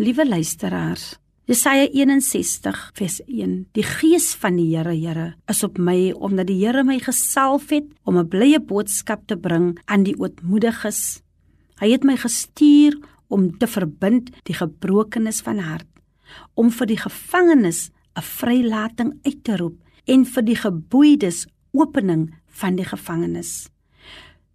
Liewe luisteraars, Jesaja 61 vers 1. Die gees van die Here, Here, is op my omdat die Here my gesalf het om 'n blye boodskap te bring aan die ootmoediges. Hy het my gestuur om te verbind die gebrokenes van hart, om vir die gevangenes 'n vrylating uit te roep en vir die geboeides opening van die gevangenes.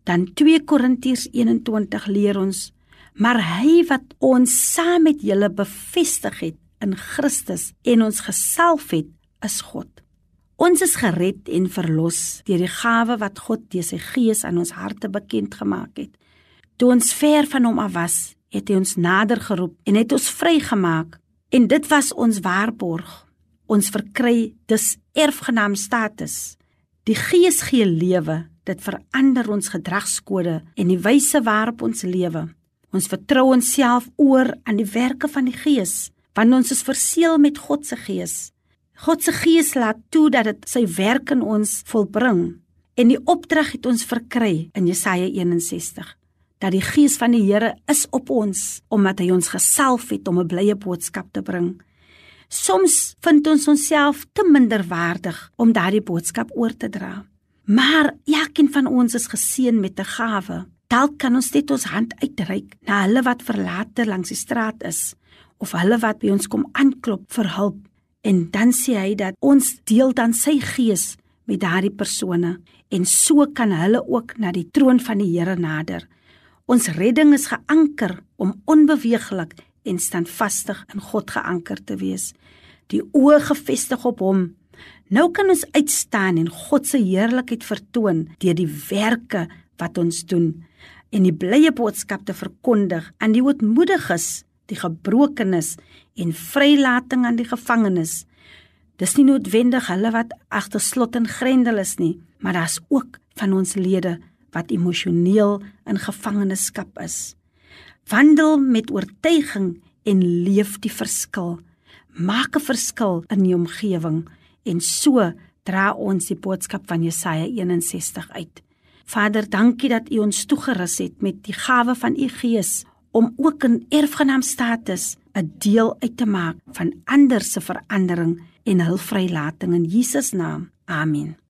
Dan 2 Korintiërs 21 leer ons: Maar hy wat ons saam met julle bevestig het in Christus en ons gesalf het, is God. Ons is gered en verlos deur die gawe wat God deur sy Gees aan ons harte bekend gemaak het. Toe ons ver van hom af was, het hy ons nader geroep en het ons vrygemaak en dit was ons waarborg. Ons verkry dus erfgenaam status. Die Gees gee lewe, dit verander ons gedragskode en die wyse waarop ons lewe. Ons vertrou onsself oor aan die werke van die Gees, want ons is verseël met God se Gees. God se Gees laat toe dat dit sy werk in ons volbring. En die opdrag het ons verkry in Jesaja 61 dat die Gees van die Here is op ons omdat hy ons gesalf het om 'n blye boodskap te bring. Soms vind ons onsself te minderwaardig om daardie boodskap oor te dra. Maar elkeen van ons is geseën met 'n gawe. Dalk kan ons net ons hand uitreik na hulle wat verlate langs die straat is of hulle wat by ons kom aanklop vir hulp en dan sê hy dat ons deel dan sy gees met daardie persone en so kan hulle ook na die troon van die Here nader. Ons redding is geanker om onbeweeglik en standvastig in God geanker te wees, die oë gefestig op hom. Nou kan ons uitstaan en God se heerlikheid vertoon deur die werke wat ons doen en die blye boodskap te verkondig aan die ootmoediges, die gebrokenes en vrylating aan die gevangenes. Dis nie noodwendig hulle wat agter slot en grendel is nie, maar daar's ook van ons lede wat emosioneel in gevangenskap is wandel met oortuiging en leef die verskil. Maak 'n verskil in die omgewing en so dra ons die boodskap van Jesaja 61 uit. Vader, dankie dat U ons toegerus het met die gawe van U Gees om ook in erfgenaamstatus 'n deel uit te maak van ander se verandering en hul vrylating in Jesus naam. Amen.